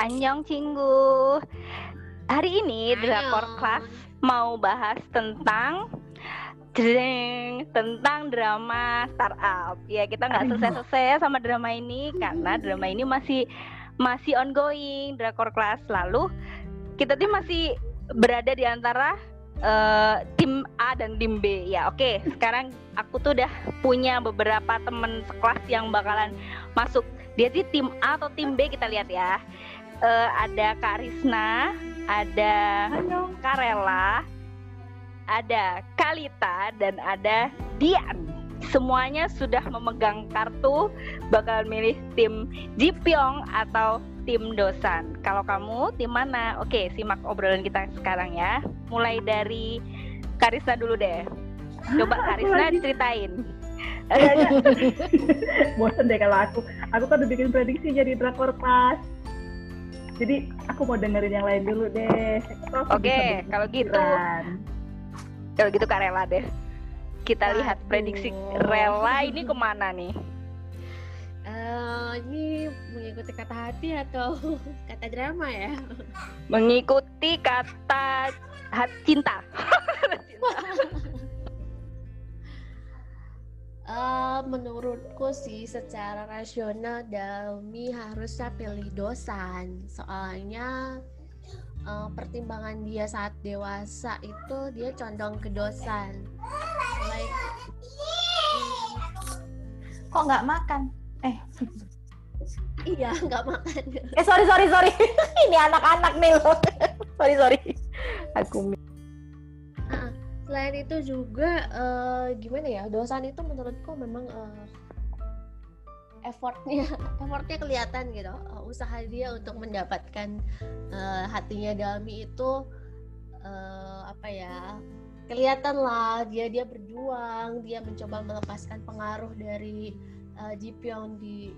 Anyong Cinggu. Hari ini Drakor Class mau bahas tentang Jreng, tentang drama startup. Ya, kita nggak selesai-selesai sama drama ini karena drama ini masih masih ongoing Drakor Class. Lalu kita tuh masih berada di antara uh, tim A dan tim B. Ya, oke. Okay. Sekarang aku tuh udah punya beberapa temen sekelas yang bakalan masuk. Dia sih tim A atau tim B kita lihat ya. Uh, ada Kak Risna, ada Karela, ada Kalita dan ada Dian. Semuanya sudah memegang kartu bakal milih tim Jipyong atau tim Dosan. Kalau kamu tim mana? Oke, simak obrolan kita sekarang ya. Mulai dari Karisna dulu deh. Coba Karisna diceritain. Bosan deh kalau aku. Aku kan udah bikin prediksi jadi drakor pas. Jadi aku mau dengerin yang lain dulu deh. Oke, kalau gitu kalau gitu Kak Rela deh. Kita Aduh. lihat prediksi Rela ini ke mana nih? Uh, ini mengikuti kata hati atau kata drama ya? Mengikuti kata hati cinta. uh, menurutku sih secara rasional Dalmi harusnya pilih dosan. Soalnya uh, pertimbangan dia saat dewasa itu dia condong ke dosan. Like kok nggak makan? Eh. Iya nggak makan. Eh sorry sorry sorry. Ini anak-anak nih loh. Sorry sorry. Aku uh, selain itu juga uh, gimana ya dosan itu menurutku memang uh, effortnya effortnya kelihatan gitu. Uh, usaha dia untuk mendapatkan uh, hatinya Dalmi itu uh, apa ya kelihatan lah dia dia berjuang dia mencoba melepaskan pengaruh dari uh, Jipyong di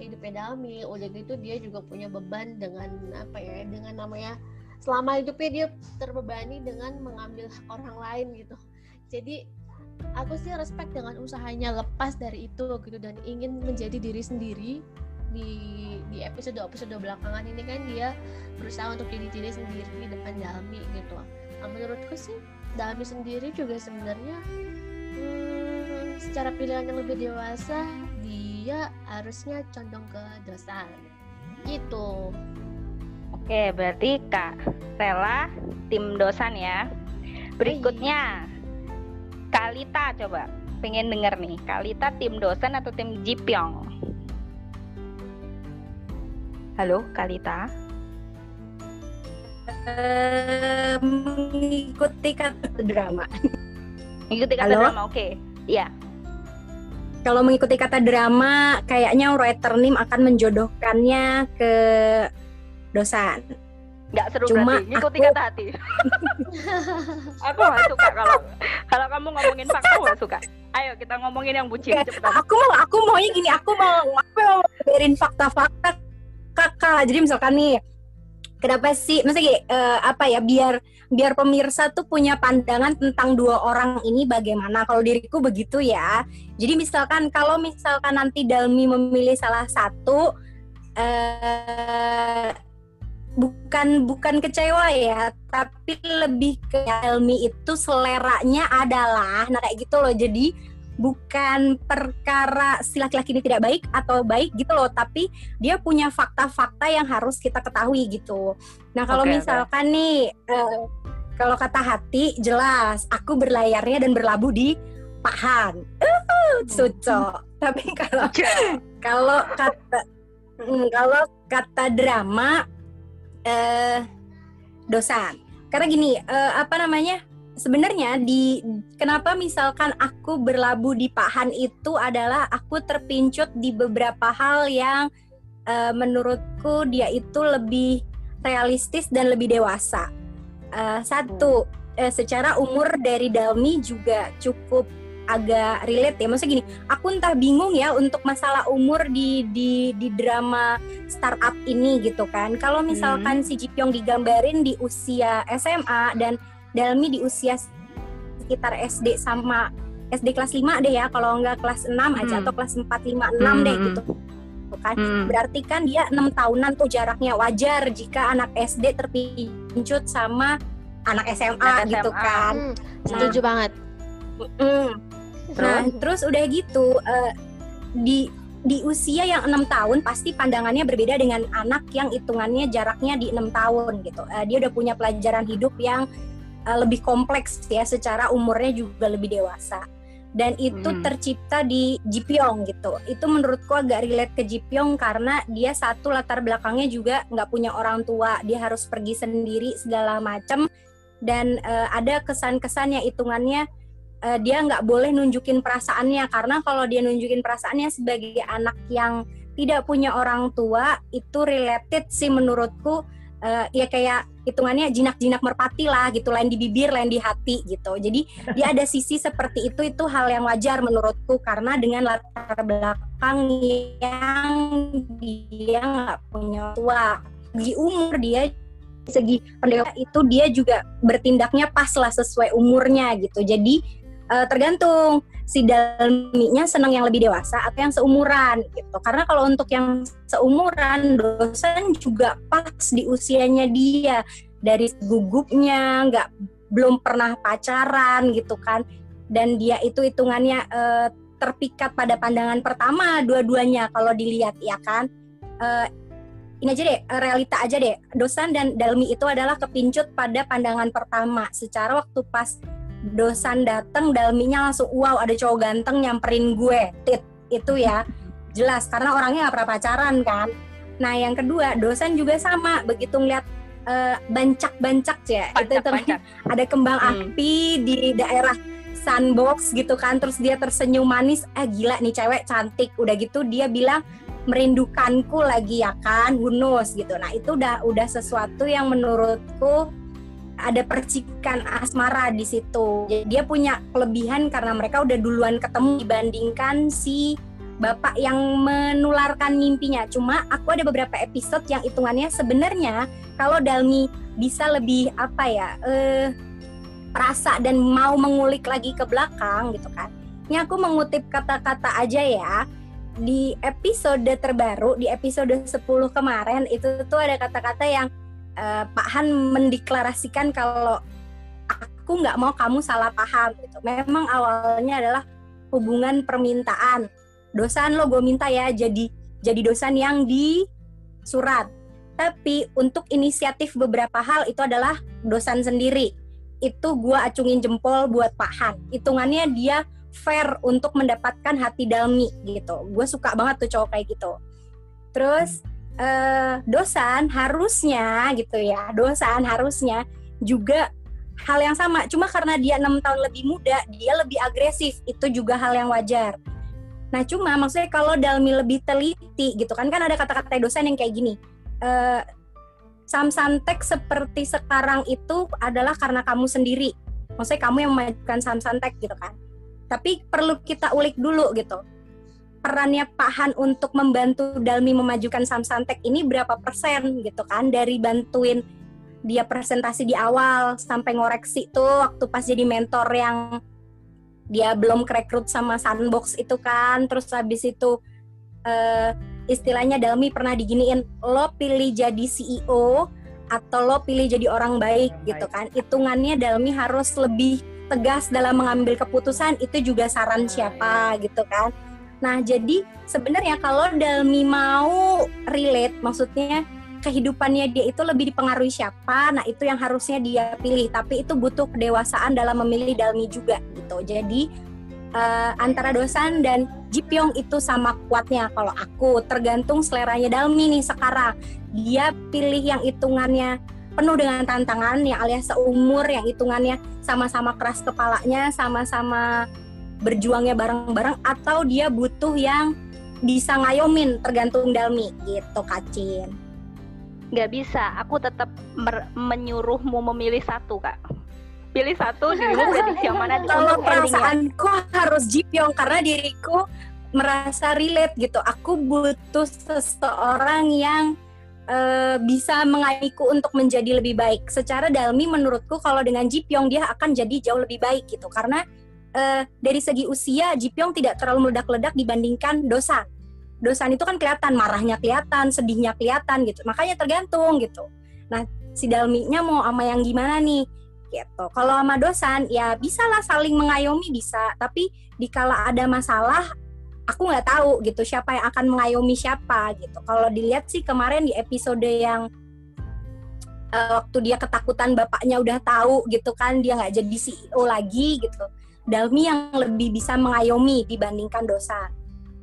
hidupnya Dalmi. Udah gitu dia juga punya beban dengan apa ya dengan namanya selama hidupnya dia terbebani dengan mengambil orang lain gitu. Jadi aku sih respect dengan usahanya lepas dari itu gitu dan ingin menjadi diri sendiri di di episode episode belakangan ini kan dia berusaha untuk jadi diri sendiri di depan Dalmi gitu. Nah, menurutku sih Dalmi sendiri juga sebenarnya hmm, secara pilihan yang lebih dewasa dia harusnya condong ke dosa gitu oke berarti kak Rela tim dosan ya. Berikutnya Kalita coba. Pengen denger nih Kalita tim dosen atau tim Jipyong? Halo Kalita? Uh, mengikuti kata drama. Mengikuti kata halo? drama oke. Okay. ya kalau mengikuti kata drama kayaknya writer Nim akan menjodohkannya ke dosan. Nggak seru Cuma berarti. Ngikuti aku... kata hati. Aku gak suka kalau kalau kamu ngomongin fakta gak suka. Ayo kita ngomongin yang bucin cepetan. aku mau aku maunya gini aku mau aku mau berin fakta-fakta kakak. Jadi misalkan nih kenapa sih maksudnya gini, uh, apa ya biar biar pemirsa tuh punya pandangan tentang dua orang ini bagaimana? Kalau diriku begitu ya. Jadi misalkan kalau misalkan nanti Dalmi memilih salah satu uh, bukan bukan kecewa ya tapi lebih ke Elmi itu seleranya adalah nah kayak gitu loh. Jadi bukan perkara si laki-laki ini tidak baik atau baik gitu loh tapi dia punya fakta-fakta yang harus kita ketahui gitu. Nah kalau okay, misalkan okay. nih uh, kalau kata hati jelas aku berlayarnya dan berlabuh di Pahan uh, cucok. Tapi kalau kalau kata mm, kalau kata drama uh, dosan. Karena gini, uh, apa namanya? Sebenarnya di kenapa misalkan aku berlabuh di Pahan itu adalah aku terpincut di beberapa hal yang uh, menurutku dia itu lebih realistis dan lebih dewasa. Uh, satu, uh, secara umur dari Dalmi juga cukup agak relate ya. Maksudnya gini, aku entah bingung ya untuk masalah umur di di di drama startup ini gitu kan. Kalau misalkan hmm. si Jipyong digambarin di usia SMA dan Dalmi di usia sekitar SD sama SD kelas 5 deh ya, kalau enggak kelas 6 aja hmm. atau kelas 4 5 6 hmm. deh gitu. kan. Hmm. Berarti kan dia enam tahunan tuh jaraknya wajar jika anak SD terpincut sama anak SMA, Anak gitu SMA. kan. Hmm, setuju banget. Mm. Nah, terus udah gitu eh, di di usia yang enam tahun pasti pandangannya berbeda dengan anak yang hitungannya jaraknya di enam tahun gitu. Eh, dia udah punya pelajaran hidup yang eh, lebih kompleks ya secara umurnya juga lebih dewasa. Dan itu Hmm. tercipta di Jipyong gitu. Itu menurutku agak relate ke Jipyong karena dia satu latar belakangnya juga nggak punya orang tua, dia harus pergi sendiri segala macam. Dan eh, ada kesan-kesan yang hitungannya eh, dia nggak boleh nunjukin perasaannya. Karena kalau dia nunjukin perasaannya sebagai anak yang tidak punya orang tua itu related sih menurutku. Eh, ya kayak hitungannya jinak-jinak merpati lah gitu lain di bibir lain di hati gitu. Jadi dia ada sisi seperti itu itu hal yang wajar menurutku. Karena dengan latar belakang yang dia nggak punya tua di umur dia segi pendewa itu dia juga bertindaknya pas lah sesuai umurnya gitu. Jadi eh, tergantung si dalminya senang yang lebih dewasa atau yang seumuran gitu. Karena kalau untuk yang seumuran dosen juga pas di usianya dia. Dari gugupnya nggak belum pernah pacaran gitu kan. Dan dia itu hitungannya eh, terpikat pada pandangan pertama dua-duanya kalau dilihat ya kan. Eh, ini aja deh eh, realita aja deh. Dosan dan dalmi itu adalah kepincut pada pandangan pertama secara waktu pas dosan dateng dalminya langsung wow ada cowok ganteng nyamperin gue. Tit itu ya. Jelas karena orangnya nggak pernah pacaran kan. Nah yang kedua dosan juga sama begitu ngeliat eh, bancak-bancak ya. Itu itu Pancak-pancak. ada kembang Hmm. api di daerah sandbox gitu kan terus dia tersenyum manis ah gila nih cewek cantik. Udah gitu dia bilang merindukanku lagi ya kan knows gitu. Nah itu udah udah sesuatu yang menurutku ada percikan asmara di situ. Jadi dia punya kelebihan karena mereka udah duluan ketemu dibandingkan si bapak yang menularkan mimpinya. Cuma aku ada beberapa episode yang hitungannya sebenarnya kalau Dalmi bisa lebih apa ya eh perasa dan mau mengulik lagi ke belakang gitu kan. Ini aku mengutip kata-kata aja ya. Di episode terbaru di episode 10 kemarin itu tuh ada kata-kata yang eh, Pak Han mendeklarasikan kalau aku nggak mau kamu salah paham gitu. Memang awalnya adalah hubungan permintaan. Dosan lo gue minta ya jadi jadi dosan yang di surat. Tapi untuk inisiatif beberapa hal itu adalah dosan sendiri. Itu gue acungin jempol buat Pak Han. Hitungannya dia fair untuk mendapatkan hati Dalmi gitu. Gue suka banget tuh cowok kayak gitu. Terus eh, dosan harusnya gitu ya, dosan harusnya juga hal yang sama. Cuma karena dia enam tahun lebih muda, dia lebih agresif. Itu juga hal yang wajar. Nah cuma maksudnya kalau Dalmi lebih teliti gitu kan kan ada kata-kata dosan yang kayak gini. Eh, Samsantek seperti sekarang itu adalah karena kamu sendiri. Maksudnya kamu yang memajukan Samsantek gitu kan tapi perlu kita ulik dulu gitu perannya Pak Han untuk membantu Dalmi memajukan Samsantek ini berapa persen gitu kan? Dari bantuin dia presentasi di awal sampai ngoreksi tuh waktu pas jadi mentor yang dia belum kerekrut sama Sandbox itu kan. Terus habis itu eh, istilahnya Dalmi pernah diginiin lo pilih jadi CEO atau lo pilih jadi orang baik gitu kan. Hitungannya Dalmi harus lebih tegas dalam mengambil keputusan itu juga saran siapa gitu kan. Nah, jadi sebenarnya kalau Dalmi mau relate maksudnya kehidupannya dia itu lebih dipengaruhi siapa, nah itu yang harusnya dia pilih. Tapi itu butuh kedewasaan dalam memilih Dalmi juga gitu. Jadi eh, antara Dosan dan Jipyong itu sama kuatnya kalau aku tergantung seleranya Dalmi nih sekarang. Dia pilih yang hitungannya penuh dengan tantangan yang alias seumur yang hitungannya sama-sama keras kepalanya, sama-sama berjuangnya bareng-bareng atau dia butuh yang bisa ngayomin tergantung Dalmi gitu Kacin. nggak bisa aku tetap menyuruhmu memilih satu kak pilih satu dirimu prediksi yang mana Kalau perasaanku harus Jipyong karena diriku merasa relate gitu. Aku butuh seseorang yang eh, bisa mengayuhku untuk menjadi lebih baik. Secara Dalmi menurutku kalau dengan Jipyong dia akan jadi jauh lebih baik gitu karena eh, dari segi usia Jipyong tidak terlalu meledak-ledak dibandingkan Dosan. dosan itu kan kelihatan marahnya kelihatan sedihnya kelihatan gitu. Makanya tergantung gitu. Nah si dalminya mau sama yang gimana nih? Gitu. Kalau sama dosan ya bisa lah saling mengayomi bisa. Tapi dikala ada masalah aku nggak tahu gitu siapa yang akan mengayomi siapa gitu. Kalau dilihat sih kemarin di episode yang uh, waktu dia ketakutan bapaknya udah tahu gitu kan dia nggak jadi CEO lagi gitu Dalmi yang lebih bisa mengayomi dibandingkan dosa.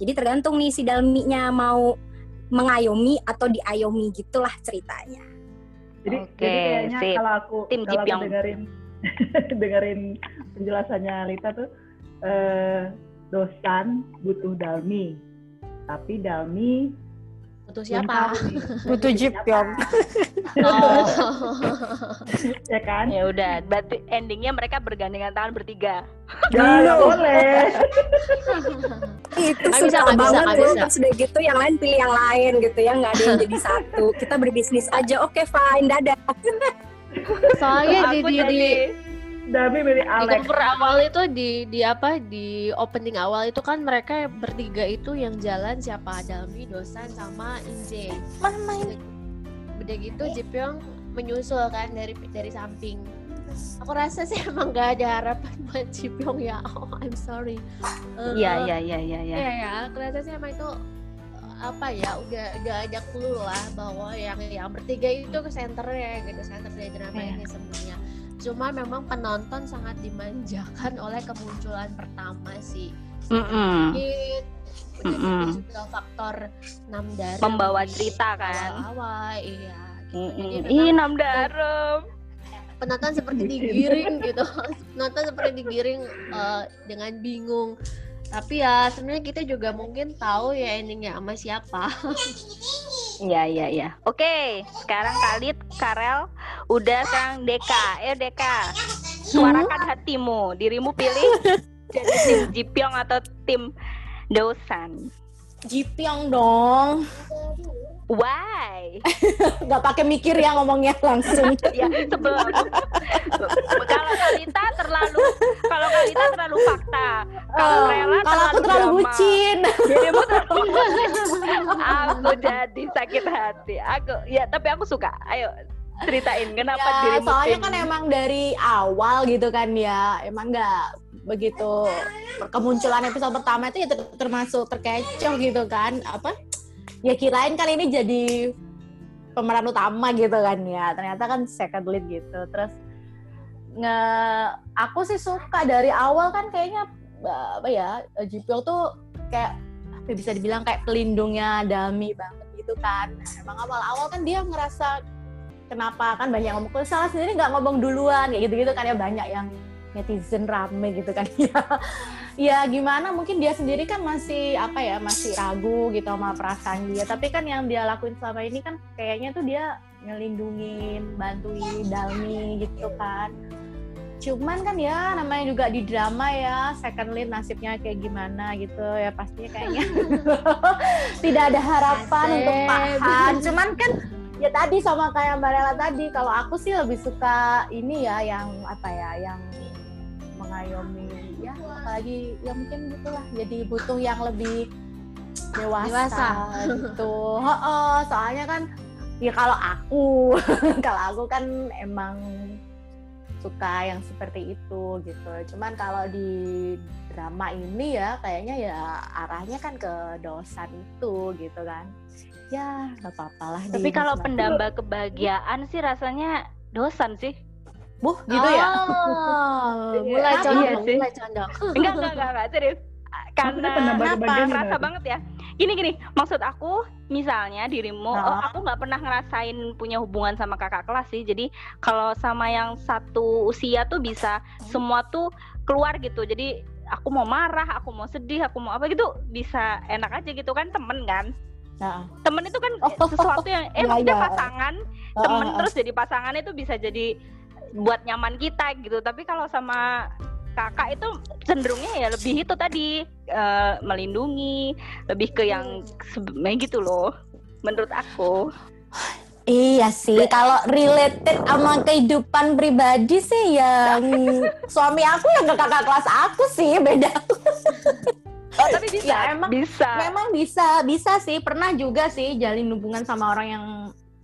Jadi tergantung nih si Dalminya mau mengayomi atau diayomi gitulah ceritanya. Jadi, Oke, jadi kayaknya sip. kalau aku Tim kalau aku dengerin dengerin penjelasannya Lita tuh eh, dosan butuh dalmi, tapi dalmi Belum siapa? Butuh Jipyong. Oh. ya kan? Ya udah, berarti endingnya mereka bergandengan tangan bertiga. Ya, nggak boleh. Itu sudah bisa, nggak bisa, tuh. bisa. Udah gitu yang lain pilih yang lain gitu ya nggak ada yang jadi satu. Kita berbisnis aja oke fine dadah. Soalnya di Aku di, di, Dalmi milih di Alex. cover awal itu di di apa di opening awal itu kan mereka bertiga itu yang jalan siapa Dalmi, Dosan sama Inje. Mama Udah gitu Jipyong menyusul kan dari dari samping. Aku rasa sih emang gak ada harapan buat Jipyong ya. Oh, I'm sorry. Eh, Iya, iya, iya, iya, iya. Iya ya, aku rasa sih emang itu eh, apa ya udah udah ada clue lah bahwa yang yang bertiga itu ke senternya gitu center dari drama Iya. ini sebenarnya cuma memang penonton sangat dimanjakan oleh kemunculan pertama si Mm-mm. Kit udah gitu Mm-mm. juga faktor Namdara Membawa di cerita kan. awal-awal iya gitu. Jadi Ih, memang Nam Darum. penonton seperti digiring gitu penonton seperti digiring eh, dengan bingung tapi ya sebenarnya kita juga mungkin tahu ya endingnya sama siapa Iya, iya, iya. Oke, sekarang Khalid, Karel, udah sekarang Deka. Ayo Deka, suarakan hatimu. Dirimu pilih jadi tim Jipyong atau tim Dosan. Jipyong dong. Why? Nggak pakai mikir ya ngomongnya langsung. ya sebelum kalau Kalita terlalu kalau Kalita terlalu fakta kalau Rela Kalau aku terlalu drama. bucin. dirimu terlalu aku jadi sakit hati aku ya tapi aku suka ayo ceritain kenapa Ya, dirimu soalnya kan emang dari awal gitu kan ya, emang nggak begitu kemunculan episode pertama itu ya ter- termasuk terkecoh gitu kan, apa? Ya kirain kali ini jadi pemeran utama gitu kan ya, ternyata kan second lead gitu. Terus nge aku sih suka dari awal kan kayaknya apa ya Jipyong tuh kayak apa bisa dibilang kayak pelindungnya Dami banget gitu kan. Emang awal-awal kan dia ngerasa kenapa kan banyak ngomong "Kok salah sendiri nggak ngomong duluan kayak gitu-gitu kan ya banyak yang netizen rame gitu kan ya ya gimana? Mungkin dia sendiri kan masih apa ya masih ragu gitu sama perasaan dia. Tapi kan yang dia lakuin selama ini kan kayaknya tuh dia ngelindungin bantuin Dalmi gitu kan. Cuman kan ya namanya juga di drama ya second lead nasibnya kayak gimana gitu ya pastinya kayaknya. Tidak ada harapan Asik. untuk Pak Han. Cuman kan ya tadi sama kayak Mbak Rela tadi kalau aku sih lebih suka ini ya yang apa ya yang mengayomi apalagi ya mungkin gitulah jadi butuh yang lebih dewasa, Dewasa. gitu. Heeh, soalnya kan ya kalau aku kalau aku kan emang suka yang seperti itu gitu. Cuman kalau di drama ini ya kayaknya ya arahnya kan ke dosan itu gitu kan. Ya nggak apa-apa lah tapi kalau pendamba kebahagiaan sih rasanya dosan sih Buh, gitu ya Oh, mulai Iya condong, sih. mulai condong. enggak enggak enggak, enggak serius karena banget ya gini gini maksud aku misalnya dirimu oh Nah. aku nggak pernah ngerasain punya hubungan sama kakak kelas sih jadi kalau sama yang satu usia tuh bisa semua tuh keluar gitu jadi aku mau marah aku mau sedih aku mau apa gitu bisa enak aja gitu kan temen kan Nah, temen itu kan Oh. sesuatu yang eh Iya, maksudnya iya. pasangan uh, temen uh, uh. terus jadi pasangan itu bisa jadi buat nyaman kita gitu tapi kalau sama kakak itu cenderungnya ya lebih itu tadi eh, melindungi lebih ke yang sebenarnya gitu loh menurut aku Iya sih, kalau related sama kehidupan pribadi sih yang suami aku yang ke kakak kelas aku sih beda. Oh, tapi bisa. Ya, emang- bisa. Memang bisa, bisa sih. Pernah juga sih jalin hubungan sama orang yang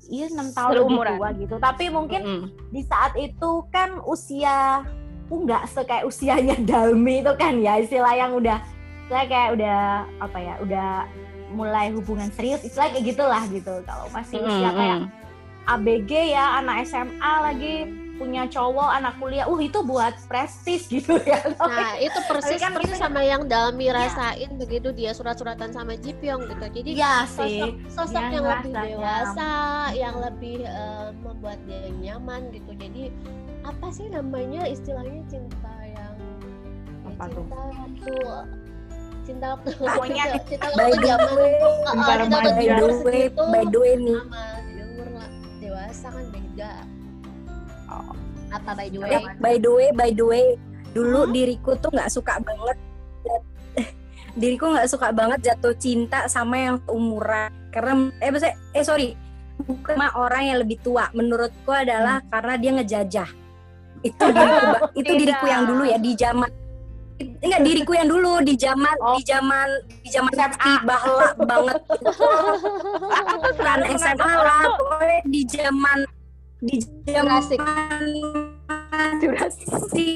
iya enam tahun lebih Seumuran. tua gitu. Tapi mungkin Mm-mm. di saat itu kan usia aku nggak sekayak usianya Dalmi itu kan ya istilah yang udah saya kayak udah apa ya udah mulai hubungan serius istilah kayak gitulah gitu kalau masih usia kayak Mm-mm. ABG ya anak SMA lagi punya cowok anak kuliah uh itu buat prestis gitu ya Nah, itu persis kan persis sama yang Dalmi Iya. rasain begitu dia surat-suratan sama Jipyong gitu. Jadi Iya sosok sih sosok Dia yang lebih dewasa, yang lebih eh, membuat dia nyaman gitu. Jadi apa sih namanya istilahnya cinta yang ya, Apa tuh? cinta waktu cinta waktu Pokoknya cinta, waktu zaman uh, cinta waktu way segitu by the way nih umur dewasa kan beda. Apa by the way? Eh, by the way by the way dulu Hmm? diriku tuh nggak suka banget diriku nggak suka banget jatuh cinta sama yang umuran karena eh maksudnya eh sorry bukan sama orang yang lebih tua menurutku adalah karena dia ngejajah itu diriku itu Tidak. diriku yang dulu ya di zaman enggak diriku yang dulu di zaman Oh. di zaman di zaman meski bahla banget bukan SMA lah pokoknya di zaman di zaman si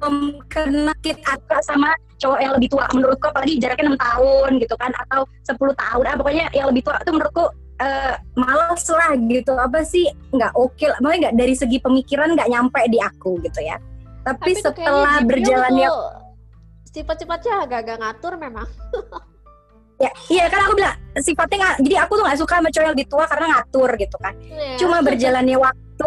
um, kena kit atau sama cowok yang lebih tua. Menurutku apalagi jaraknya enam tahun gitu kan atau 10 tahun. Ah pokoknya yang lebih tua itu menurutku eh, males lah gitu. Apa sih? Nggak oke lah. Makanya nggak dari segi pemikiran nggak nyampe di aku gitu ya. Tapi, kayaknya setelah berjalannya Sifat-sifatnya agak-agak ngatur memang. ya iya kan aku bilang sifatnya jadi aku tuh nggak suka sama cowok yang lebih tua karena ngatur gitu kan. Iya. cuma berjalannya waktu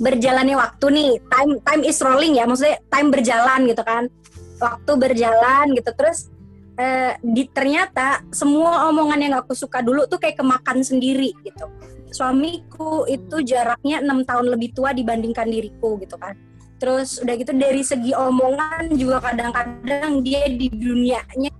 berjalannya waktu nih time time is rolling ya maksudnya time berjalan gitu kan. Waktu berjalan gitu terus eh, di ternyata semua omongan yang aku suka dulu tuh kayak kemakan sendiri gitu. Suamiku itu jaraknya enam tahun lebih tua dibandingkan diriku gitu kan. Terus udah gitu dari segi omongan juga kadang-kadang dia di dunianya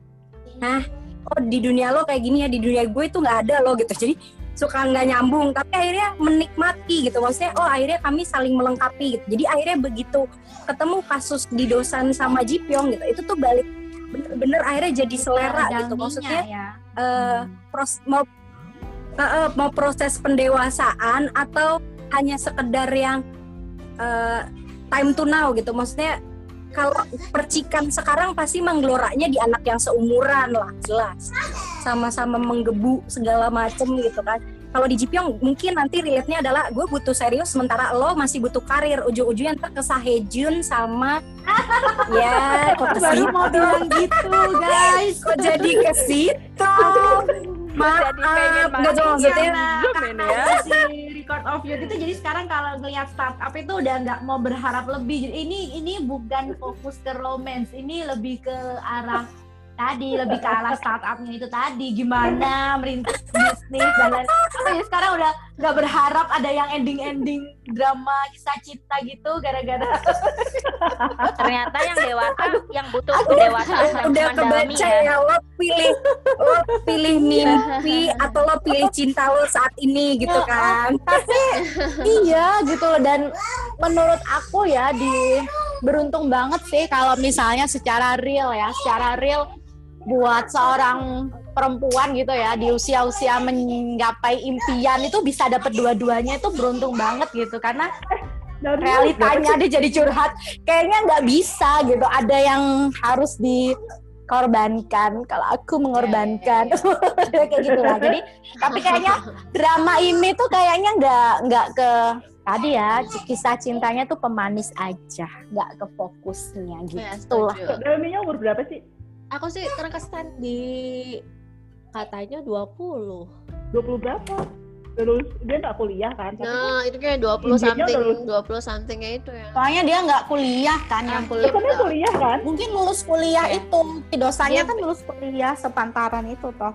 nah oh di dunia lo kayak gini ya di dunia gue itu nggak ada lo gitu. Jadi suka nggak nyambung tapi akhirnya menikmati gitu. Maksudnya oh akhirnya kami saling melengkapi gitu. Jadi akhirnya begitu ketemu kasus di dosan sama Jipyong gitu itu tuh balik bener-bener akhirnya jadi selera gitu. maksudnya ya. eh, pros, mau eh, mau proses pendewasaan atau hanya sekedar yang eh, time to now gitu. Maksudnya kalau percikan sekarang pasti menggeloranya di anak yang seumuran lah jelas. Sama-sama menggebu segala macem gitu kan. Kalau di Jipyong mungkin nanti relate-nya adalah gue butuh serius sementara lo masih butuh karir. Ujung-ujungnya ntar ke Sahejun sama ya kok baru mau bilang gitu guys. Kok jadi ke situ maaf Jadi pengen nggak cuma maksudnya. ya. si record of youth itu jadi sekarang kalau ngelihat startup itu udah nggak mau berharap lebih. Jadi ini ini bukan fokus ke romance ini lebih ke arah tadi lebih ke arah startupnya itu tadi. Gimana merintis bisnis dan lain jadi sekarang udah nggak berharap ada yang ending ending drama kisah cinta gitu gara-gara. Ternyata yang dewasa, yang butuh kedewasaan yang udah kebaca ya. ya lo pilih lo pilih mimpi atau lo pilih cinta lo saat ini gitu kan? iya gitu loh. Dan menurut aku ya di beruntung banget sih kalau misalnya secara real ya secara real buat seorang perempuan gitu ya di usia-usia menggapai impian itu bisa dapet dua-duanya itu beruntung banget gitu. Karena realitanya dia jadi curhat kayaknya nggak bisa gitu. Ada yang harus dikorbankan. Kalau aku mengorbankan. Kayak gitu lah jadi tapi kayaknya drama ini tuh kayaknya nggak nggak ke tadi ya kisah cintanya tuh pemanis aja. Nggak ke fokusnya Ya, gitu lah setuju. Dalminya umur berapa sih? Aku sih terkesan di katanya 20. 20 berapa? Terus dia nggak kuliah kan? Tapi Nah, itu kayak 20 Intinya something, terus. 20 somethingnya itu ya. soalnya dia nggak kuliah kan yang Aku kuliah kan dia kuliah kan? mungkin lulus kuliah Iya. itu dosanya Dia- kan lulus kuliah sepantaran itu toh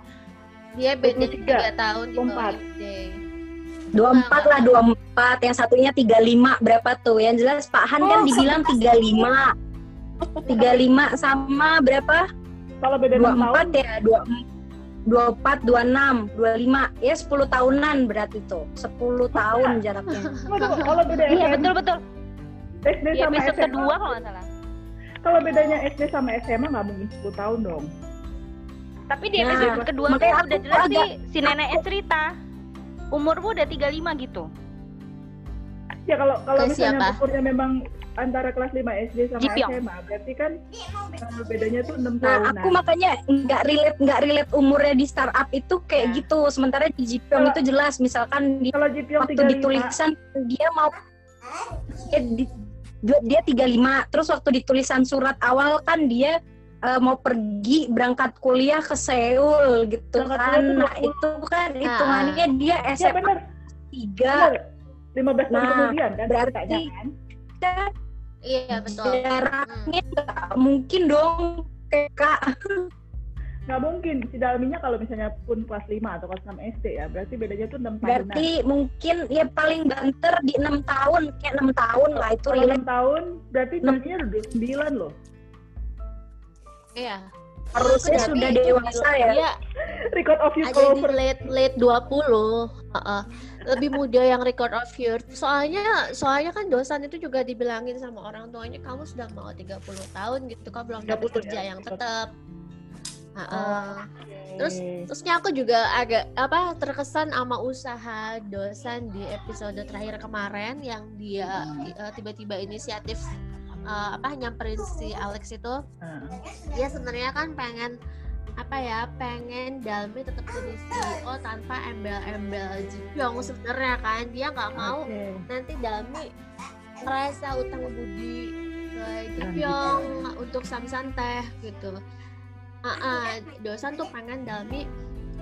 Dia beda 23, 3 tahun di bawah 24. Ide. 24 lah 24 yang satunya 35 berapa tuh yang jelas Pak Han kan Oh, dibilang 35 35 sama berapa Kalau beda 6 tahun, 24 ya 24 26 25 ya 10 tahunan berarti tuh 10 tahun jaraknya Waduh, kalau beda Iya SMP, betul betul. SD Di sama SMA, kedua kalau nggak salah. kalau bedanya SD sama SMA nggak mungkin 10 tahun dong. Tapi di Nah, episode kedua tuh udah jelas sih si neneknya cerita. Umurmu udah 35 gitu. Ya kalau kalau Ke misalnya siapa? umurnya memang antara kelas 5 SD sama Jipyong. SMA, berarti kan eh, bedanya tuh 6 Nah, tahunan. aku makanya nggak relate nggak relate umurnya di startup itu kayak Nah. gitu. Sementara di Jipyong Kalau- itu jelas, misalkan di kalau Jipyong waktu 35, di tulisan dia mau dia, di- dia 35 terus waktu di tulisan surat awal kan dia eh, mau pergi berangkat kuliah ke Seoul gitu Berangkat kan kuliah tuh nah itu kan hitungannya dia ya SMA benar, 3 benar. 15 tahun Nah, kemudian kan berarti- kan. kan Iya betul. jaraknya nggak mungkin dong kayak kak Nggak mungkin si Dalminya kalau misalnya pun kelas 5 atau kelas 6 SD ya, berarti bedanya tuh 6 tahunan. berarti mungkin ya paling banter di enam tahun kayak enam tahun lah itu Kalau relate 6 tahun, berarti Dalminya udah 29 loh. Iya. Harusnya sudah dewasa ya Dia Record of youth over. late late 20 Heeh. lebih muda yang record of youth soalnya soalnya kan dosan itu juga dibilangin sama orang tuanya kamu sudah mau 30 tahun gitu kau belum dapat 30 kerja ya, yang tetap. tetap Heeh. Terus Oke. terusnya aku juga agak apa terkesan sama usaha dosan di episode terakhir kemarin yang dia eh, tiba-tiba inisiatif eh, apa nyamperin si Alex itu. Nah, dia sebenarnya kan pengen apa ya pengen Dalmi tetap jadi CEO tanpa embel-embel Jipyong sebenarnya kan. Dia nggak mau oke. nanti Dalmi merasa utang budi ke Jipyong untuk samsan teh gitu. Ah, ah, dosan tuh pengen Dalmi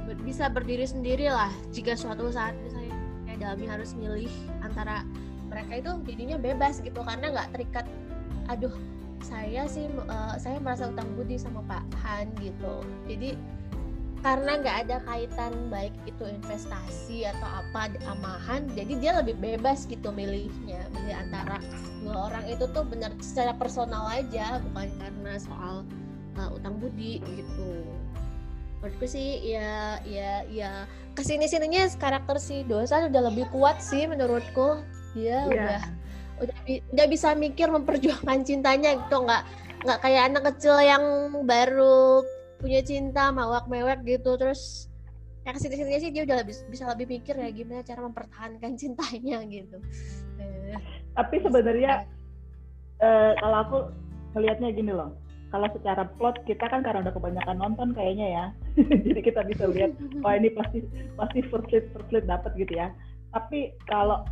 ber- bisa berdiri sendiri lah jika suatu saat misalnya kayak Dalmi harus milih antara mereka itu jadinya bebas gitu karena nggak terikat aduh saya sih eh, saya merasa utang budi sama Pak Han gitu. Jadi karena nggak ada kaitan baik itu investasi atau apa sama Han jadi dia lebih bebas gitu milihnya. Milih antara dua orang itu tuh benar secara personal aja bukan karena soal uh, utang budi gitu. Menurutku sih ya ya ya ke sini sininya karakter si dosa udah lebih kuat sih menurutku. Dia Iya. udah udah bi- udah bisa mikir memperjuangkan cintanya gitu nggak nggak kayak anak kecil yang baru punya cinta mawak mewek gitu terus ya ke sini sininya sih dia udah lebih, bisa lebih mikir ya gimana cara mempertahankan cintanya gitu Eh, Tapi sebenarnya eh, kalau aku ngelihatnya gini loh. Kalau secara plot kita kan karena udah kebanyakan nonton kayaknya ya. Jadi kita bisa lihat wah ini pasti pasti first lead first lead dapat gitu ya. Tapi kalau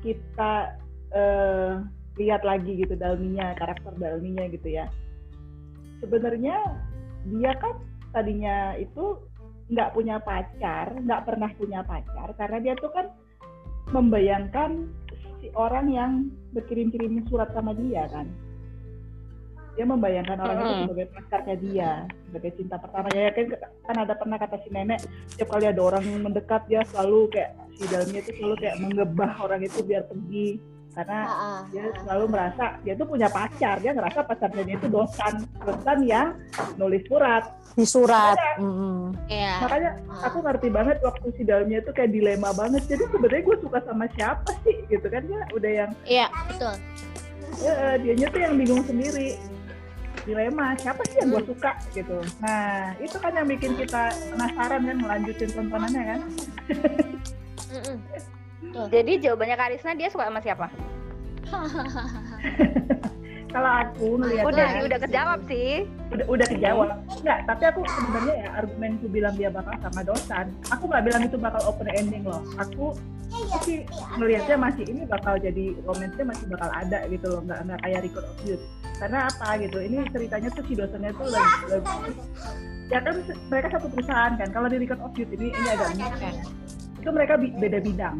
kita eh, lihat lagi gitu Dalminya karakter Dalminya gitu ya. Sebenarnya dia kan tadinya itu nggak punya pacar, nggak pernah punya pacar karena dia tuh kan membayangkan si orang yang berkirim-kirim surat sama dia kan. Dia membayangkan orang itu sebagai pacarnya dia, sebagai cinta pertama ya kan kan ada pernah kata si nenek setiap kali ada orang yang mendekat dia selalu kayak si dalamnya itu selalu kayak mengebah orang itu biar pergi karena ah, ah, dia ah. selalu merasa dia tuh punya pacar dia ngerasa pacarnya dia itu dosan dosan yang nulis surat di surat. Iya. makanya Ah. aku ngerti banget waktu si dalamnya itu kayak dilema banget jadi sebenarnya gue suka sama siapa sih gitu kan ya udah yang Iya, betul. ya, dianya tuh yang bingung sendiri dilema siapa sih yang gue suka gitu nah itu kan yang bikin kita penasaran kan melanjutin tontonannya kan Jadi jawabannya Karisna dia suka sama siapa? kalau aku ngelihatnya Udah sih, udah kejawab sih. udah udah kejawab. Enggak tapi aku sebenarnya ya argumenku bilang dia bakal sama dosan aku nggak bilang itu bakal open ending loh. Aku sih melihatnya masih ini bakal jadi romansnya masih bakal ada gitu loh nggak nggak kayak record of youth. Karena apa gitu ini ceritanya tuh si dosannya tuh lagi, lagi ya kan mereka satu perusahaan kan kalau di record of youth ini ini agak unik kan? Itu mereka beda bidang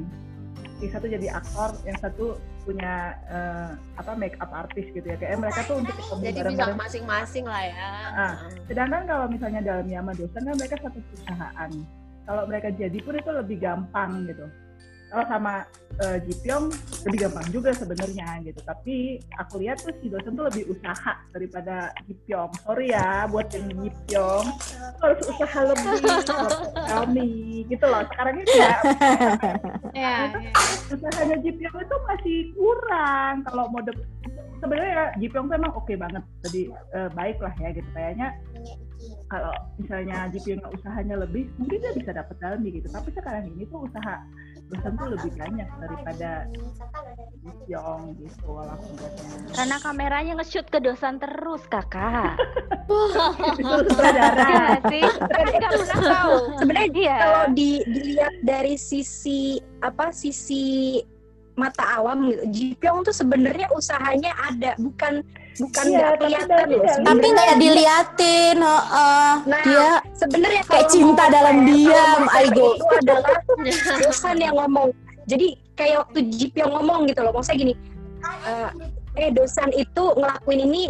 yang satu jadi aktor yang satu punya eh, apa make up artist gitu ya kayak mereka tuh untuk ketemu Jadi bisa bareng-bareng masing-masing lah ya. Ah. Sedangkan kalau misalnya dalamnya sama dosen kan mereka satu perusahaan. Kalau mereka jadi pun itu lebih gampang gitu. Kalau sama eh, Jipyong lebih gampang juga sebenarnya gitu. Tapi aku lihat tuh si dosen tuh lebih usaha daripada Jipyong. Sorry ya buat yang Jipyong harus usaha lebih kami gitu loh. Sekarang ini ya Iya, usahanya Jipyong itu masih kurang kalau mau dapet sebenarnya Ji Pyong tuh emang oke banget jadi eh, baik lah ya gitu kayaknya kalau misalnya Ji Pyong usahanya lebih mungkin dia bisa dapat Dalmi gitu tapi sekarang ini tuh usaha dosen tuh lebih banyak daripada Ji Pyong gitu lihatnya Karena kameranya nge-shoot ke dosan terus, kakak. itu sutradara Iya sih? Kan nggak pernah tahu. Sebenarnya Iya. kalau di, dilihat dari sisi apa sisi mata awam gitu, Ji Pyong tuh sebenarnya usahanya ada, bukan bukan Iya, nggak tapi kelihatan Dalmi loh. nggak Tapi nggak diliatin, heeh. Nah, dia sebenarnya kayak cinta dalam ya, diam, Aigo. itu adalah dosan yang ngomong. Jadi kayak waktu Ji Pyong ngomong gitu loh, maksudnya gini, eh, eh dosan itu ngelakuin ini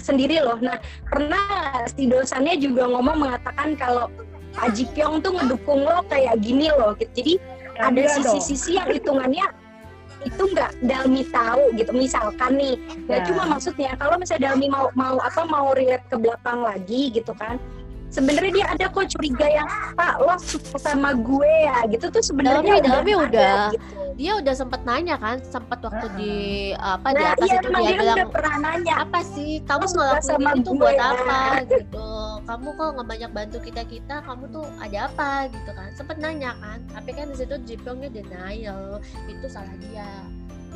sendiri loh. Nah pernah si dosannya juga ngomong mengatakan kalau Pak Ji Pyong tuh ngedukung lo kayak gini loh. gitu. Jadi Ya, ada sisi-sisi yang hitungannya itu nggak Dalmi tahu gitu misalkan nih Ya. ya cuma maksudnya kalau misalnya Dalmi mau mau apa mau relate ke belakang lagi gitu kan sebenarnya dia ada kok curiga yang pak lo suka sama gue ya gitu tuh sebenarnya Dalmi ada, udah. gitu. dia udah sempet nanya kan sempat waktu Heeh. di apa di nah atas iya itu dia dia bilang udah pernah nanya apa sih kamu ngelakuin gue, buat ya. apa gitu kamu kok nggak banyak bantu kita kita kamu tuh ada apa gitu kan sempet nanya kan tapi kan di situ Jipyongnya denial itu salah dia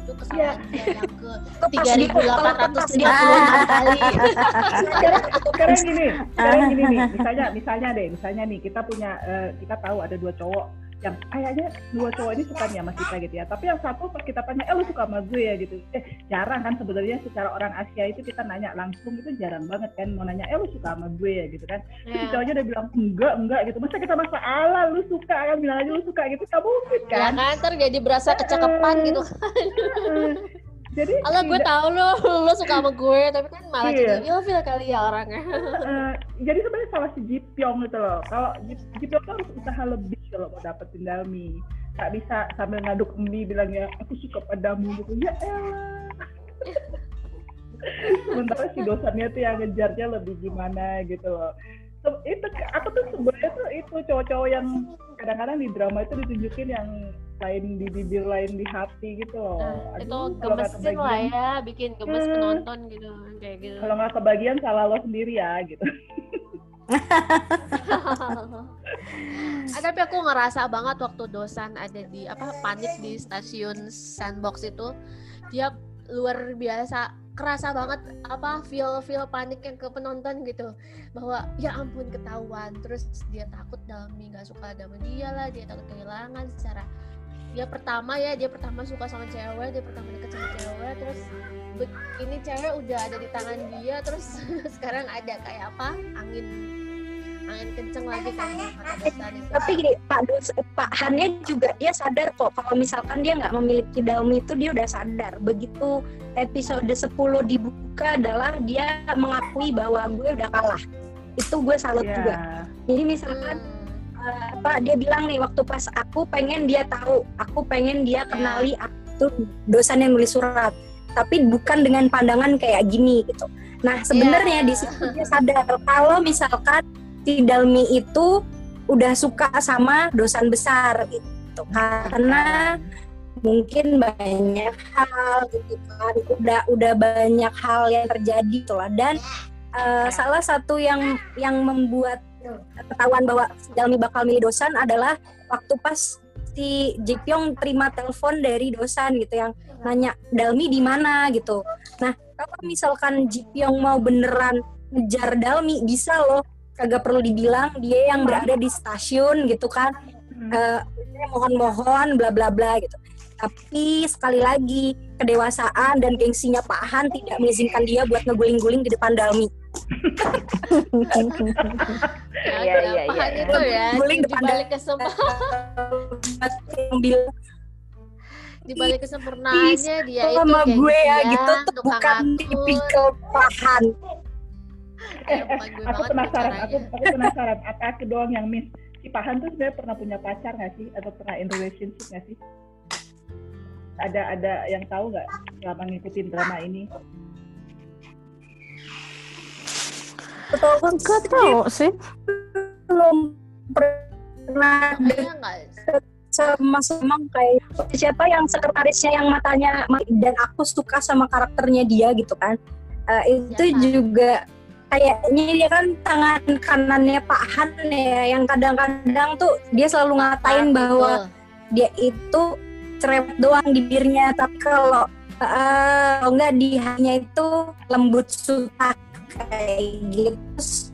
itu kesalahan dia yang ke Itu pas tiga ribu delapan ratus lima puluh enam kali. Sekarang gini sekarang gini nih misalnya misalnya deh misalnya nih kita punya eh, kita tahu ada dua cowok yang kayaknya dua cowok ini suka nih sama kita gitu ya. Tapi yang satu pas kita tanya eh lu suka sama gue ya? gitu. Eh jarang kan sebenarnya secara orang Asia itu kita nanya langsung itu jarang banget kan. Mau nanya eh lu suka sama gue ya? gitu kan. Terus si Ya. cowoknya udah bilang enggak enggak gitu. Masa kita masa ala lu suka kan? Bilang aja lu suka gitu. Gak mungkin ya kan? kan? Ntar jadi berasa kecakapan gitu jadi Alah gue tahu lo lo suka sama gue tapi kan malah Iya. jadi ilfil kali ya orangnya Eh, jadi sebenarnya salah si Ji Pyong gitu loh. Kalau Ji, Ji Pyong tuh harus usaha lebih kalau mau dapetin Dalmi. Gak bisa sambil ngaduk mie bilang ya aku suka padamu gitu. Ya elah. Sementara si dosannya tuh yang ngejarnya lebih gimana gitu loh. Itu aku tuh sebenarnya tuh itu cowok-cowok yang kadang-kadang di drama itu ditunjukin yang lain di bibir lain di hati gitu loh. Nah, itu Aduh, gemesin lah ya bikin gemes Hmm. penonton gitu kayak gitu Kalau nggak kebagian salah lo sendiri ya gitu. Ah, tapi aku ngerasa banget waktu dosan ada di apa panik di stasiun sandbox itu dia luar biasa kerasa banget apa feel feel panik yang ke penonton gitu bahwa ya ampun ketahuan terus dia takut Dalmi nggak suka sama dia lah dia takut kehilangan secara dia pertama ya dia pertama suka sama cewek dia pertama deket sama cewek terus ini cewek udah ada di tangan dia terus sekarang ada kayak apa? Angin angin kenceng lagi kan tapi gini Pak Dos, Pak Hannya juga dia sadar kok kalau misalkan dia nggak memiliki Dalmi itu dia udah sadar. Begitu episode 10 dibuka adalah dia mengakui bahwa gue udah kalah. Itu gue salut juga. Ya. jadi misalkan Hmm. Eh, Pak dia bilang nih waktu pas aku pengen dia tahu aku pengen dia kenali aku tuh dosan yang nulis surat. Tapi bukan dengan pandangan kayak gini gitu. Nah sebenarnya Iya. di situ dia sadar kalau misalkan si Dalmi itu udah suka sama dosan besar gitu. Karena mungkin banyak hal gitu kan. Udah udah banyak hal yang terjadi gitu lah. Dan eh, salah satu yang yang membuat ketahuan bahwa Dalmi bakal milih dosan adalah waktu pas si Ji Pyong terima telepon dari dosan gitu yang nanya Dalmi di mana gitu. Nah kalau misalkan Ji Pyong mau beneran ngejar Dalmi bisa loh kagak perlu dibilang dia yang berada di stasiun gitu kan eh, mohon-mohon bla bla bla gitu. Tapi sekali lagi kedewasaan dan gengsinya Pak Han tidak mengizinkan dia buat ngeguling-guling di depan Dalmi. Ya, Iya, iya, iya. itu ya Guling di depan balik kesempatan Yang bilang di balik kesempurnaannya dia itu sama gue ya gitu tuh bukan tipikal Pak Han. Bukan gue aku penasaran, aku, aku penasaran, apa aku doang yang miss? Si Pahan tuh sebenarnya pernah punya pacar nggak sih? Atau pernah in relationship nggak sih? Ada ada yang tahu nggak selama ngikutin drama ini? Betul Gak tahu sih. belum pernah enggak sama emang kayak siapa yang sekretarisnya yang matanya dan aku suka sama karakternya dia gitu kan uh, itu Ya, juga kayaknya dia kan tangan kanannya Pak Han ya yang kadang-kadang tuh dia selalu ngatain bahwa Betul. dia itu cerewet doang di bibirnya tapi kalau eh, kalau nggak di hatinya itu lembut suka kayak gitu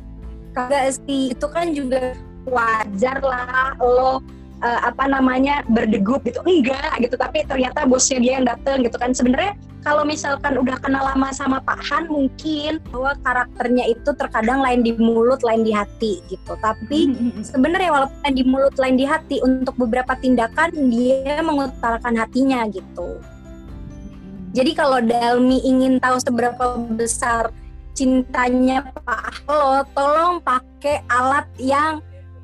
kagak sih itu kan juga wajar lah lo eh, apa namanya berdegup gitu. Enggak gitu. Tapi ternyata bosnya dia yang dateng gitu kan. Sebenarnya kalau misalkan udah kenal lama sama Pak Han mungkin bahwa karakternya itu terkadang lain di mulut lain di hati gitu. Tapi sebenarnya walaupun di mulut lain di hati untuk beberapa tindakan dia mengutarakan hatinya gitu. Jadi kalau Dalmi ingin tahu seberapa besar cintanya Pak Lo, tolong pakai alat yang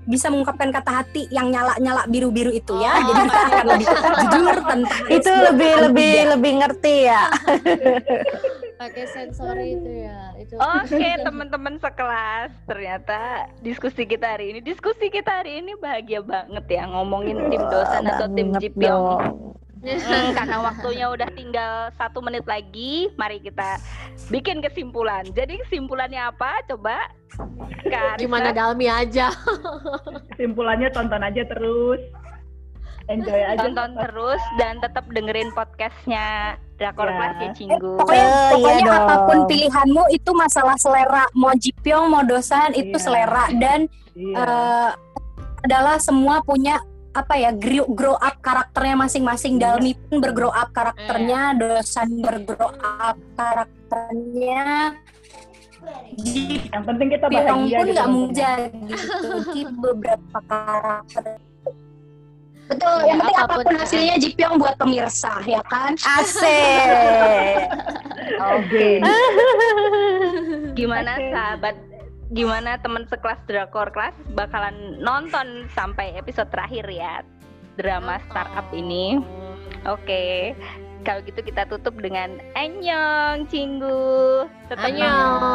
bisa mengungkapkan kata hati yang nyala-nyala biru-biru itu ya. Oh. Jadi kita akan lebih jujur tentang itu lebih lebih lebih ngerti ya pakai sensori itu ya itu Oke teman-teman sekelas ternyata diskusi kita hari ini diskusi kita hari ini bahagia banget ya ngomongin tim dosan atau tim Jipyong. Hmm, karena waktunya udah tinggal satu menit lagi mari kita bikin kesimpulan jadi kesimpulannya apa coba Kak gimana? Dalmi aja Kesimpulannya tonton aja terus. Enjoy aja. tonton terus dan tetap dengerin podcastnya Drakor Ya. Class ya Eh, Cinggu pokoknya, Eh, pokoknya iya dong. apa pun pilihanmu itu masalah selera mau Jipyong mau dosan itu Iya. selera dan Iya. eh, adalah semua punya apa ya grow, grow up karakternya masing-masing Iya. Dalmi pun bergrow up karakternya dosan bergrow up karakternya Yang penting kita bahagia pun gitu nggak nontonnya. menjadi di beberapa karakter betul Ya, yang penting apa pun, apa pun eh. hasilnya Jipyong buat pemirsa ya kan asik Oke. Gimana Oke. sahabat? Gimana teman sekelas Drakor Class bakalan nonton sampai episode terakhir ya drama startup ini? Oke. Kalau gitu kita tutup dengan Anyong Cinggu. Tetap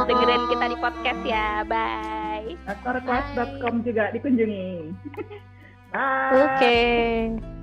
dengerin kita di podcast ya. Bye. Aktorclass.com juga dikunjungi. Bye. oke